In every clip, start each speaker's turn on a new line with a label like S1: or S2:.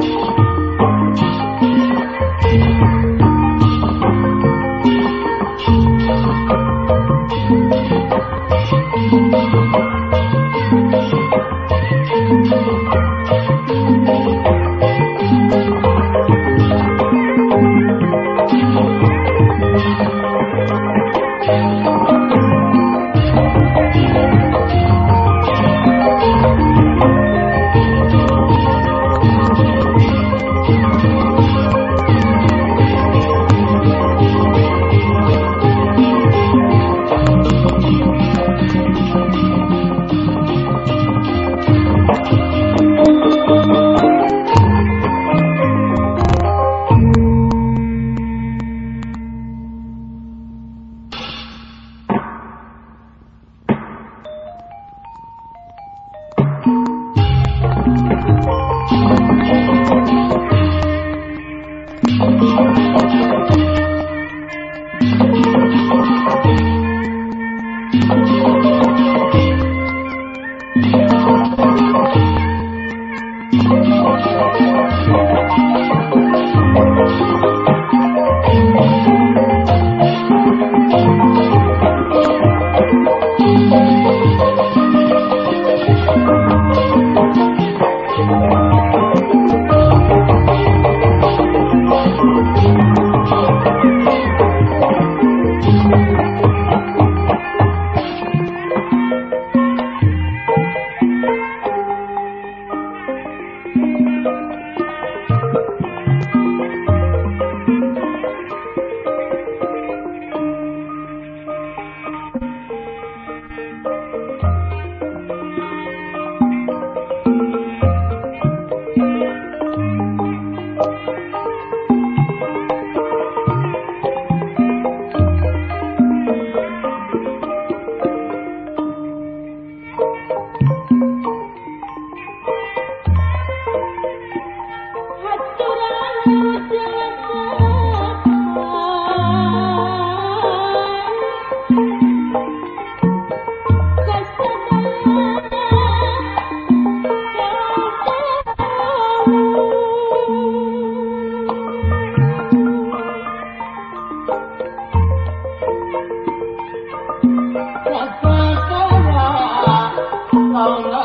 S1: 题。Ram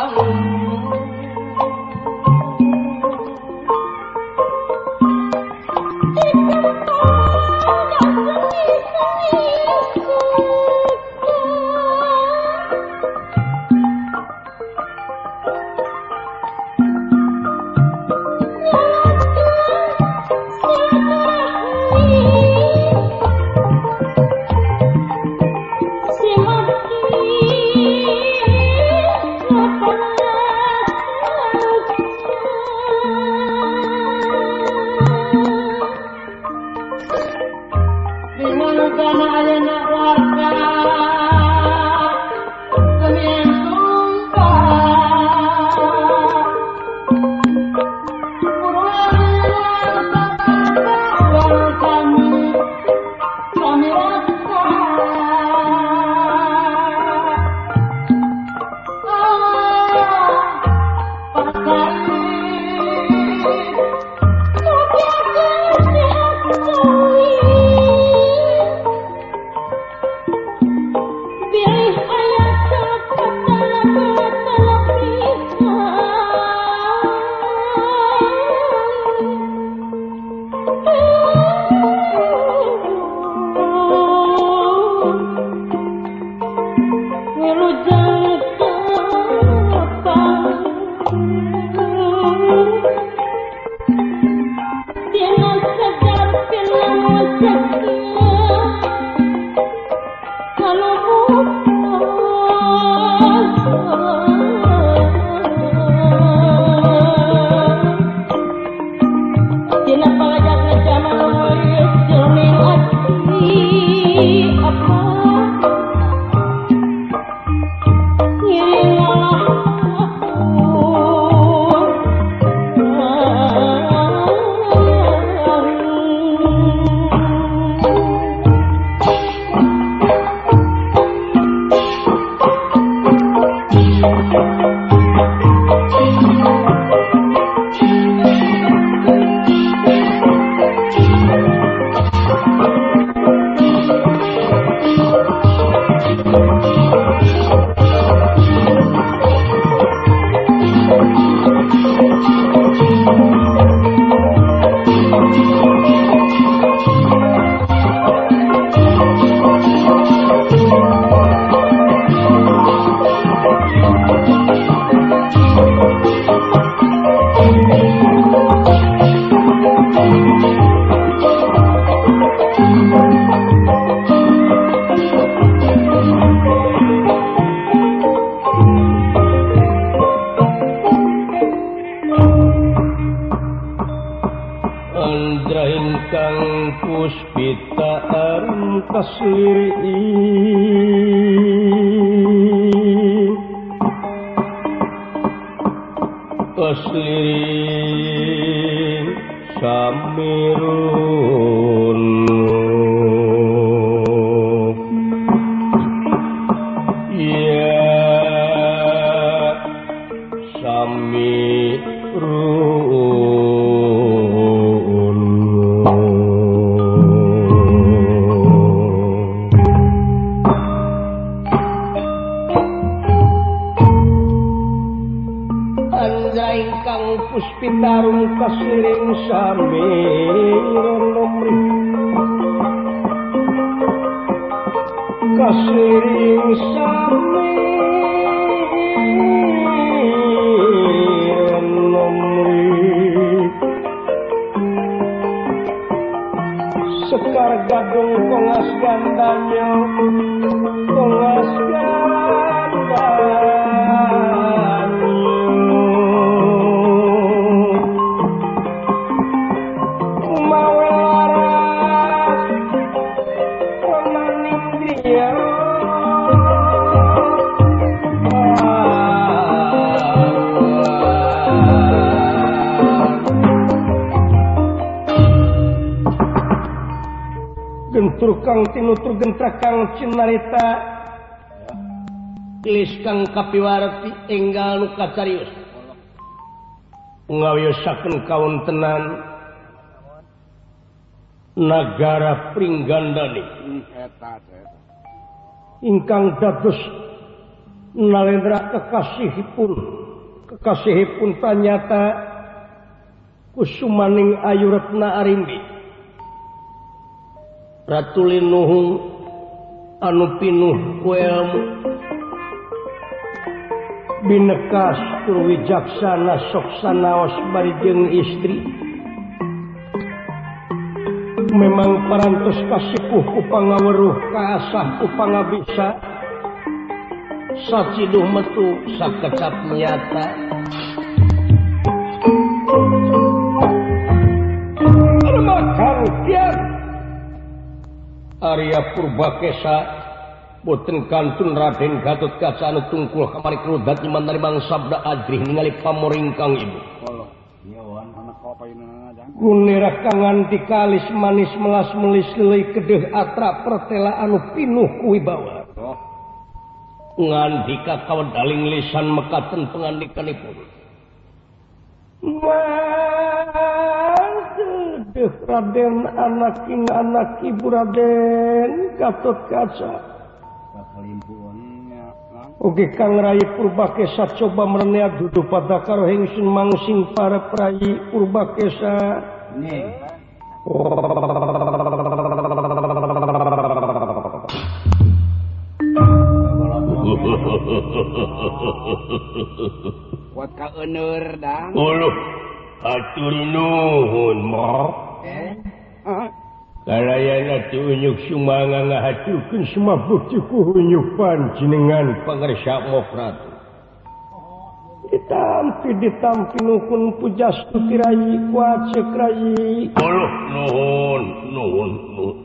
S1: puspitarum kasirim sarve Kangtur gentra Kang Cinarita tulis Kang kapiwarti enggal luka serius ngawiyosakeun kaun tenan. negara Pringgandani. Ingkang dados nalendra kekasihipun. Kekasihipun tanyata kusumaning ayuretna arimbi. Ratulinuhung anu pinuh kuelmu binekas kurwijaksana soksanawas barijeng istri. memang parantos kasihkuh upangawuruh kaasah upanga bisa Saciduh metu sakecap nyata Arya Purbakesa boten kantun Raden Gatot Kaca anu tungkul kamari kerudat nyiman dari bang sabda ajrih ningali pamoringkang ibu. Allah. kanganlis manis melas melis kedeh atra pertela anu pinuh kuwibawa oh. ngandika kawan daling lisan mekaten pengandikanipun Raden anak anak ibu Raden Gatot Kaca. Oke Kang rai Purba Kesa coba merenea duduk pada karo hengsun mangsing para prai Purba Kesa.
S2: Kuat ka euneur dang.
S1: Uluh atur nuhun, Mak. Kalayan ti unyuk sumanga ngahatukeun semabuk ti ku jenengan pangarsa mokrat. Ditampi ditampi nukun pujastu kirai kuat sekrai. Kuluh nuhun nuhun nuhun.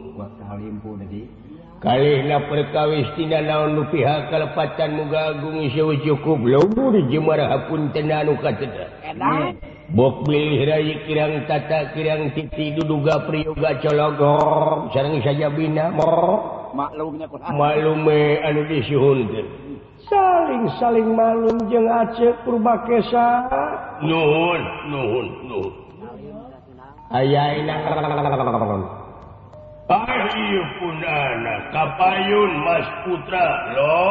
S2: Kali
S1: na perkawis tina naon nu pihak kalepatan muga agung iseu cukup lembur jemara hapun tenanu kateda.
S2: Edan.
S1: Bukbilrai kirang tata kirang titi duduga priyoga cologor. Sarang saja bina mor.
S2: Maklumnya
S1: maklume anu disuhunkeun saling saling malum jeung Aceh Purbakesa nuhun nuhun nuhun. Ayaina Ayu pun anak kapayun Mas Putra lo.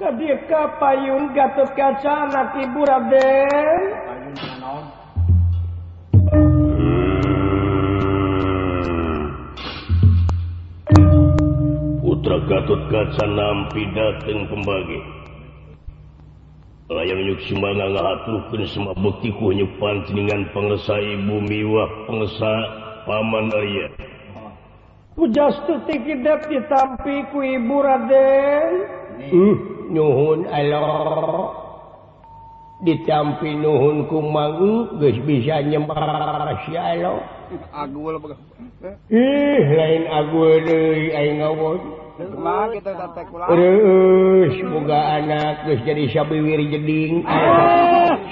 S1: Kadika payun Gatot kaca anak ibu Raden. Putra Gatot kaca nampi dateng pembagi layang Yuksmana ngahaturkeun semua bukti ku nyepan tiningan pangesa ibu miwah pengesa paman Arya. Pujastu tikidep ditampi ku ibu Raden. Uh. nuhun ditampi nuhun kumang bisa
S2: nyempa
S1: ih lain semoga anak terus jadi sabiwir jeding.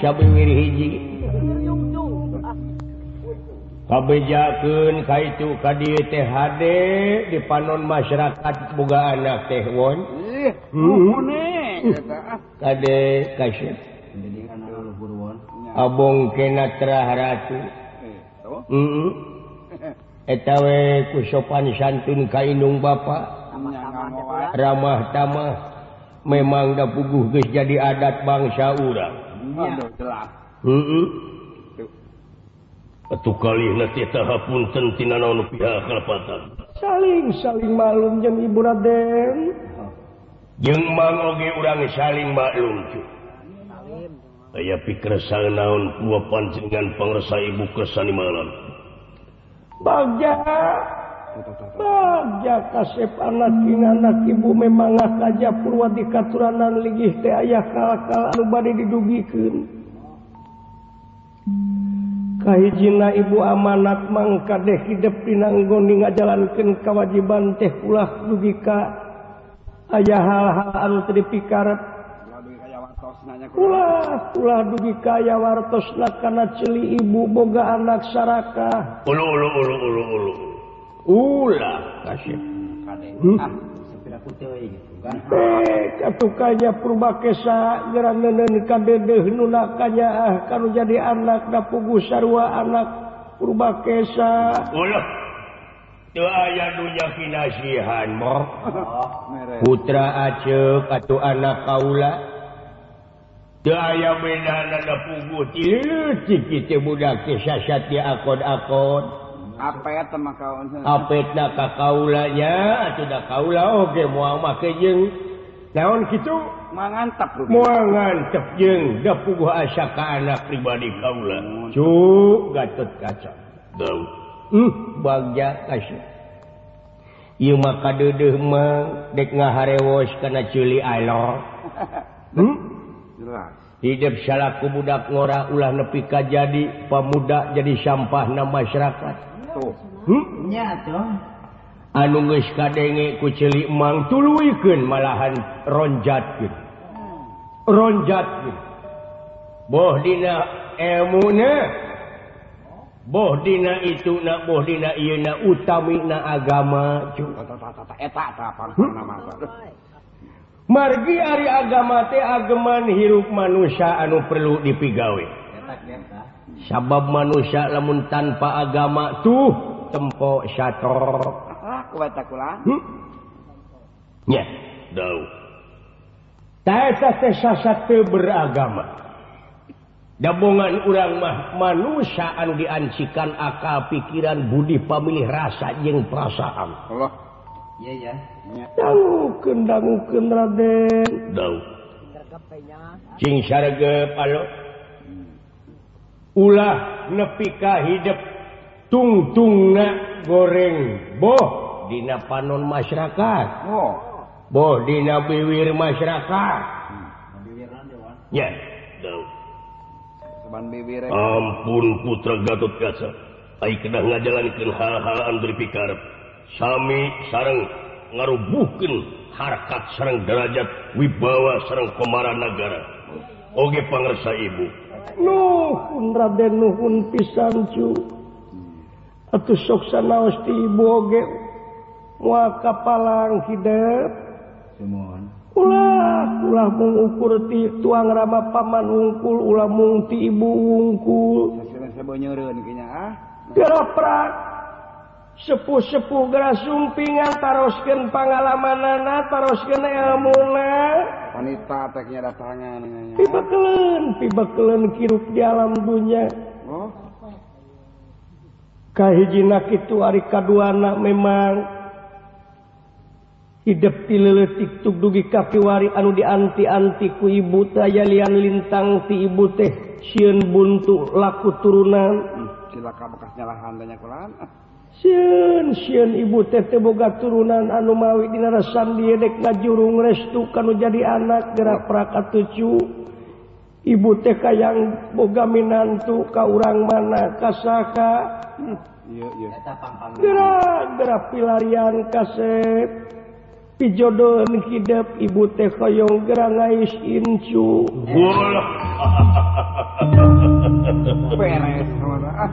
S1: Sabiwir hiji. kabejaken kaitu teh hade di panon masyarakat boga anak
S2: tehwon
S1: hmm. kade kasih Abong kena terah ratu. Hmm. Eta we ku sopan santun ka indung bapa. Ramah tamah memang dah puguh geus jadi adat bangsa urang. satu kali tahapun
S3: saling saling malum yang Ibu Raden.
S1: Yang mangoge urang saling maklum saya pikir sang naon dua pancingan pangresa ibu kesani malam.
S3: Bagja bagja kasep anak anak ibu memang aja purwa di katuranan ligih teh ayah kalakal anu bade didugikan kahijina ibu amanat mangkadeh hidup dinanggoni ngajalankan kewajiban teh ulah dugi ka ayah hal-hal anu tadi pikarat. Ulah, ulah dugi kaya wartos wartosna karena celi ibu boga anak saraka.
S1: Ulu, ulu, ulu, ulu, ulu.
S3: Ulah, kasih. Hmm? Ah, sepira putih tukanya purba kesa gera nenen ka bebeh nuna kanya ah kanu jadi anak da pugu sarwa anak purba kesa
S1: Uloh. Tu aya dunya kinasihan mo.
S2: Mere.
S1: Putra ace katu anak kaula. teu aya benana da pugu ti. Ti budak ti sasat akod-akod. tidak kaulah. Oke muang daun gitu? Mantap jeung jeng. Dapugu asa ke anak pribadi kaula cuk gatot kaca bau. Hmm bagja kasih. Ieu mah kadeudeung mah dek ngaharewos kana ceuli alor. Hmm? hidup salaku budak ngora ulah nepi ka jadi pemuda jadi sampah na masyarakat. Hmm?
S4: tuh
S1: anu geus kadenge ku ceuli mang tuluikeun malahan ronjatkeun. Ronjatkeun. Boh dina emuna boh dina itu na boh dina ieu na utami na agama cu.
S2: Eta apa hmm?
S1: margi ari agama teh ageman hirup manusia anu perlu dipigawe. sabab manusia lamun tanpa agama tuh tempo syator hmm? teu beragama. Dabongan urang mah manusiaan diancikan akal pikiran Budi pemilih rasa jeung perasaan.
S2: Allah.
S3: Yeah,
S1: yeah. kendang, kendang, kendang, ulah nepika hidup tungtung goreng. Boh dina panon masyarakat.
S2: Oh.
S1: boh dina biwir masyarakat.
S2: Hmm. yeah.
S1: ampun putra Gatot Kaca. Kena ngajalankan hal-hal anu berpikarp Sami sarang ngarubuhkan harkat sarang derajat wibawa sarang Komara negara Oge pangersa ibu.
S3: Nuhun Raden Nuhun pisan cu. Atuh sok sanaos ti ibu oge. Moal kapalang hidup
S4: Semuan
S3: Ulah, ulah mengukur ti tuang rama paman ungkul Ulah mung ti ibu ungkul.
S2: Sebenarnya saya nyuruh ah.
S3: Geraprak. sepuh-sepuh gera sumpingan tarosken pengalaman nana tarosken ilmuna.
S2: Wanita teknya datangan.
S3: Pibekelen pibekelen kirup di alam dunia
S2: oh.
S3: kahijina itu hari kaduana memang. Hidup tileletik tuk dugi kapiwari anu dianti-anti ku ibu taya lian lintang ti ibu teh sieun buntu laku turunan.
S2: Hmm, silakan bekas nyalahan banyak kulan.
S3: Sieun sieun ibu tehboga turunan anu mawi dirasan diedek ngajurung restu kanu jadi anak gerak prakatucu. Ibu teh kayang boga minantu ka urang mana kasaka gerak gerak pilarian kasep pijodohan hidup ibu teh koyong gerak ngais incu.
S2: Peres ah.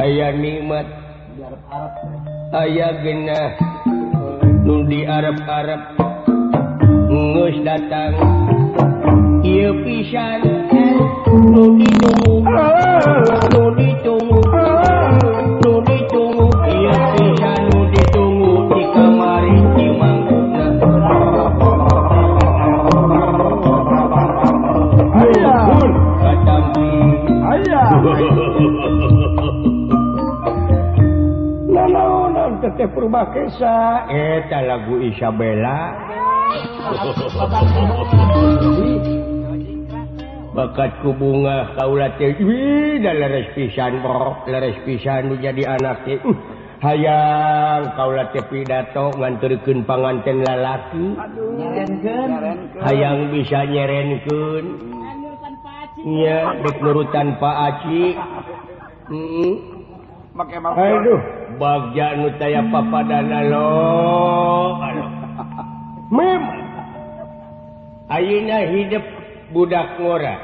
S1: aya nikmat. ayaah genah di Arab-arab ngus datang. Pisan eh, teh perubah kesa. Eta lagu
S3: Isabella. Bakat
S1: ku bunga wih da leres pisan leres pisan jadi anak teh. Uh, hayang kaula teh pidato nganturkeun panganten lalaki. Hayang bisa nyerenkeun. Nya dek nurutan Pak Aci. Heeh. Make Aduh. bagaya papadan lo. Ayeuna hidup budak ngora.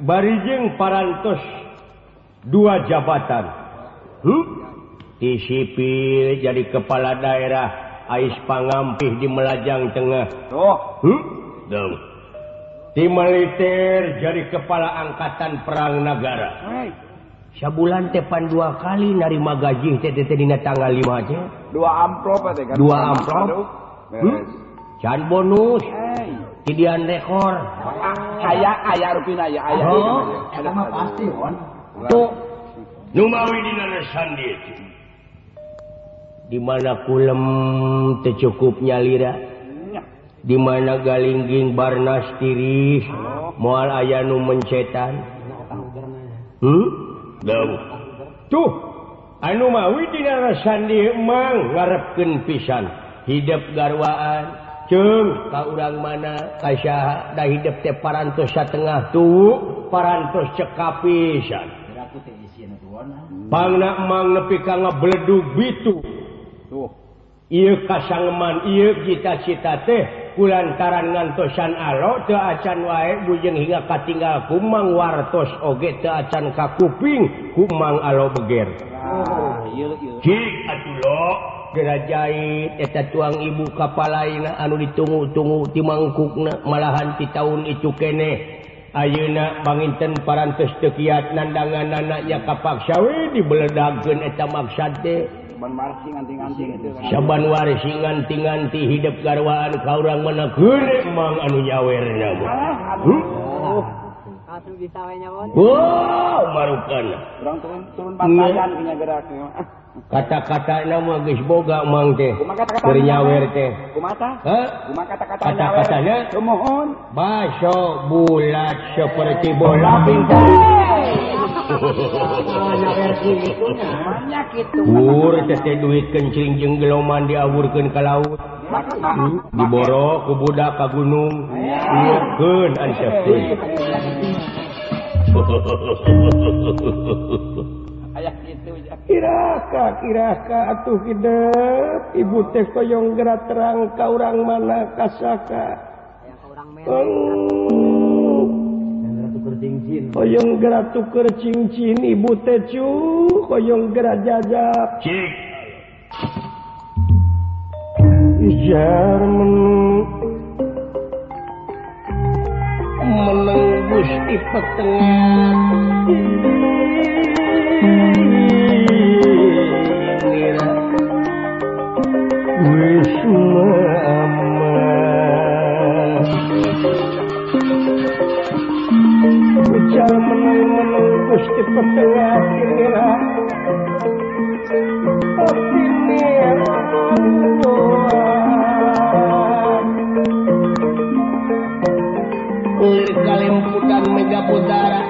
S1: Barijeng parantos dua jabatan. Huh? isipil jadi kepala daerah Ais pangampih di Melajang Tengah. Oh. Huh? tim militer jadi kepala angkatan perang negara. Hey. bulan tepan dua kali narima gaji tanggal 5
S2: dua amplop
S1: dua amplop. Hmm? Can bonus. Jadian rekor.
S2: Ah, aya aya rupina ya aya
S1: oh,
S4: pasti
S1: tuh
S3: numawi di sandi
S1: dimana kulem tercukupnya lira dimana galingging barnas tiris? Oh. mual aya nu mencetan? Hmm? tuh anu mawi tidak sandi emang ngarepken pisan. Hidup garwaan ceng ka urang mana kasya dah hidup teh parantos satengah tuh parantos cekap pisan. Pangna emang nepi ka ngebledug bitu.
S2: Tuh.
S1: Ieu kasangman ieu cita-cita teh kulantaran ngantosan alo teacan wae bujeng hingga katinggal kumang wartos oge teacan ka kuping kumang alo beger. Cik atuh lo gerajahit eta tuang ibu kapalaina anu ditunggu-tunggu timangkukna malahan ti taun itu kene. Ayeuna Banginten kiat nandangan anaknya kapak sawwi dibeledagun teh saban waris nganti-nganti hidup garwaan kau orang menegur mang anu nyawer
S5: langsung bisa
S1: kata-kata nama boga mangke bernyawer teh. Kata-katanya
S2: kumohon
S1: baso bulat seperti bola bintang. Duit kencing jeung geloman diawurkeun ke laut. diboro ku budak ka gunung.
S2: Kun
S1: kiraka kiraka atuh hidup. Ibu teh koyong gerak terang ka urang mana kasaka? Koyong gerak tuker cincin ibu teh cu. Koyong gerak jajak.
S3: Cik.
S1: Jerman menembus di pertengahan ujar menembus di pertengahan inilah tapi ini Ulir kalimputan mega putara.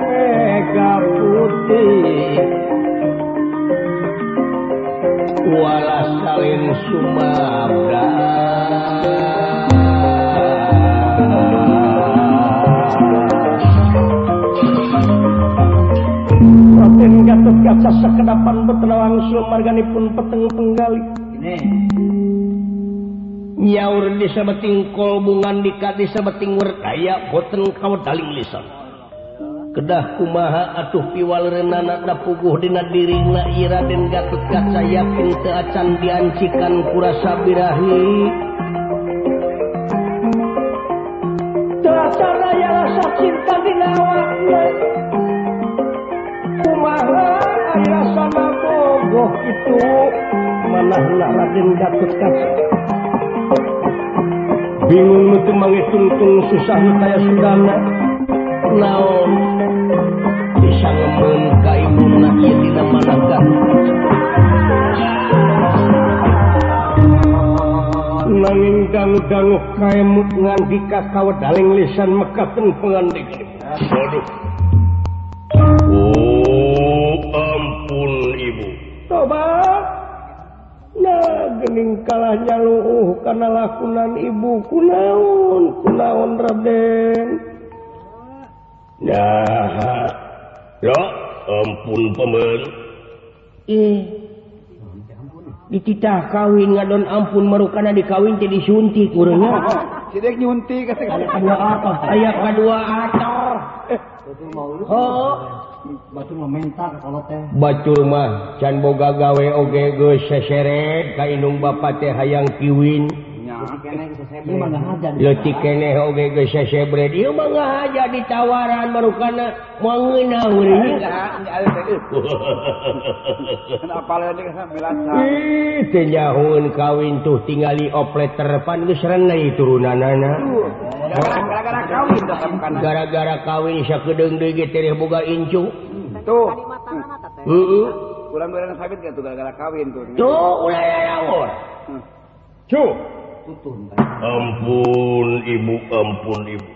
S1: Mega putih. Wala salin sumabra. Raden Gatot Kaca sekedapan betelawang marganipun peteng penggali.
S4: Ini.
S1: nyaur di sebeting kolbungan dikat di sebeting werkaya boten kau taling lisan. Kedah kumaha atuh piwal renana da puguh dina diri na ira den gatut kaca yakin teacan diancikan kurasa birahi. Terasa raya rasa cinta dina awakna kumaha ayah sama bogoh itu manah nak raden gatut kaca. bingung itu mengitungtung susah saya sudah naon? Bisa
S3: ngemen kaimu nasib di nama naga nanging
S1: ganggu ganggu mut
S3: nganti kakawa daling lisan mekaten pengandik. Aduh Kalah nyaluuh karena lakunan ibu. Kunaun kunaon Raden?
S1: Nah lo ampun pemen eh
S3: dititah kawin ngadon ampun merukana dikawin jadi suntik kurangnya
S2: Cidek nyunti kata
S3: kedua apa? Aya kedua ator. Eh, oh,
S4: bacul mah minta kalau teh.
S3: Bacul mah can boga gawe oge geus seseret ka indung bapak teh hayang kiwin. cikeneh oge geus sesebre ieu mah ngahaja ditawaran baru kana mau ngeunah urang teh
S2: kenapa leuwih ka sambilan
S3: ih teu nyahun kawin tuh tingali opleter pan geus renei turunanana.
S2: Gara-gara kawin teh kana
S3: gara-gara kawin sakedeung deui ge teh boga incu.
S2: Tuh.
S3: Heeh.
S2: Ulah meureun sabit ge tuh gara-gara kawin tuh?
S3: Tuh ulah ya yaur
S4: hmm.
S1: cuh ampun ibu ampun ibu.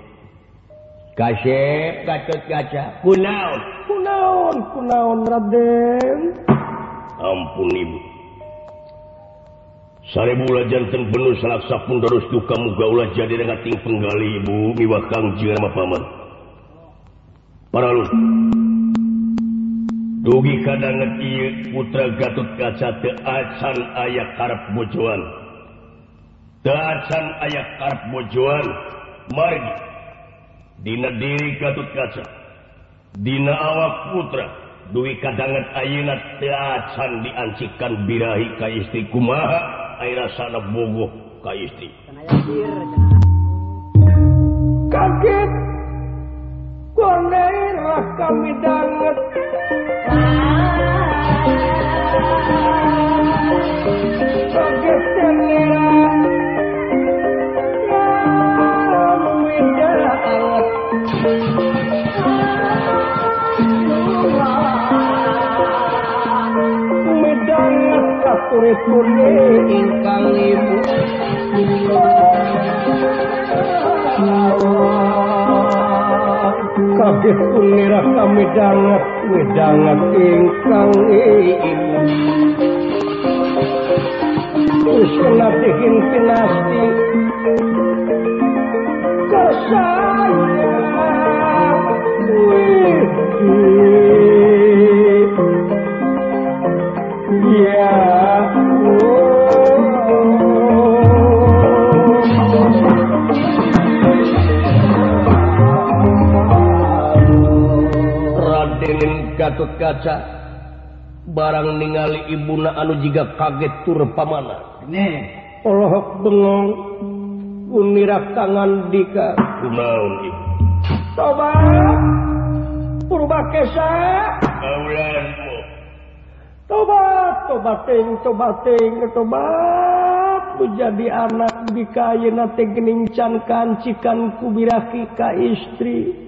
S3: Kasep kacot kaca. Kunaon? Kunaon kunaon raden.
S1: Ampun ibu. Saribula jantan penuh salaksa pun terus tuh kamu gaulah jadi dengan ting penggali ibu. Miwa kang jirama paman. Para lu. Dugi kadang putra Gatut Kaca te acan ayak karep bojoan. dacan ayat karep bojoan margi dina diri katut kaca. Dina awak putra. Duwi kadanget ayeuna dacan diancikan birahi ka istri. Kumaha? Ayeuna sana bogoh ka istri.
S3: Kaget kondairah kami danget Kaget tengerah kabeh punira kami jangat we ingkang ingkang ingkang Ushkana tihin pinasti. Kasaya Wih Wih Gatot kaca barang ningali Ibuna anu jiga kaget tur pamana olohok bengong unirak tangan dika.
S1: Ibu
S3: Coba purba kesa.
S1: Kaulanmu
S3: tobat coba ting tobat ting jadi anak di kain nanti can kancikan kubiraki ka istri.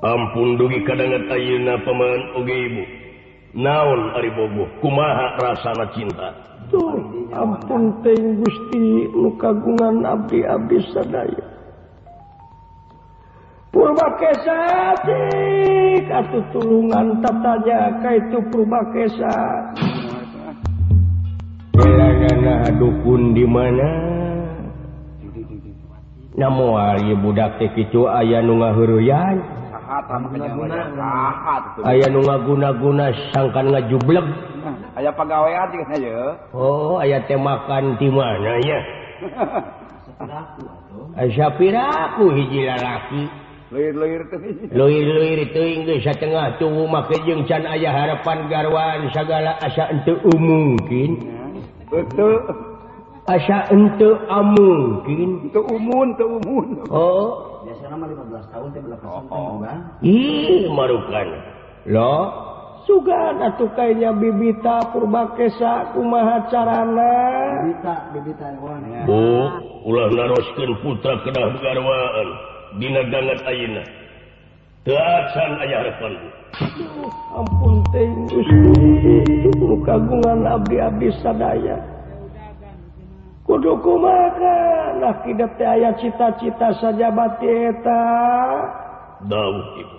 S1: ampun dugi kadangan ayeuna paman oge ibu. Naon ari bogoh? kumaha rasana cinta?
S3: Tuh ampun teuing Gusti nu kagungan abdi abdi sadaya. Purba kesa cik atuh tulungan tatanya kaitu purba kesa Elangana dukun di mana? Namoal ieu budak teh kitu aya nu ngaheureuyan. aya nu ngaguna-guna sangkan ngajubleg.
S2: aya pegawai
S3: Oh aya temakan di mananya
S4: Syapiraku hiji
S3: lalaki. Luir-luir itu Inggris Tengah tubuh make jeung can ayah harapan garwan segala asa untuk mungkin betul. Asa untuk mungkin
S2: untuk umum untuk umun.
S3: Oh 15 teh. Oh, oh. Ih, marukan. lo sugan atuh kayaknya bibita purbakesa kumaha carana? Bibita.
S1: Oh, ulah naroskeun putra kedah garwaan dina gangat ayeuna. Teu acan aya harapan.
S3: Ampun teh, Gusti, kagungan abdi-abdi sadaya. kuduku makan nah teh ayat cita-cita saja batita
S1: daun ibu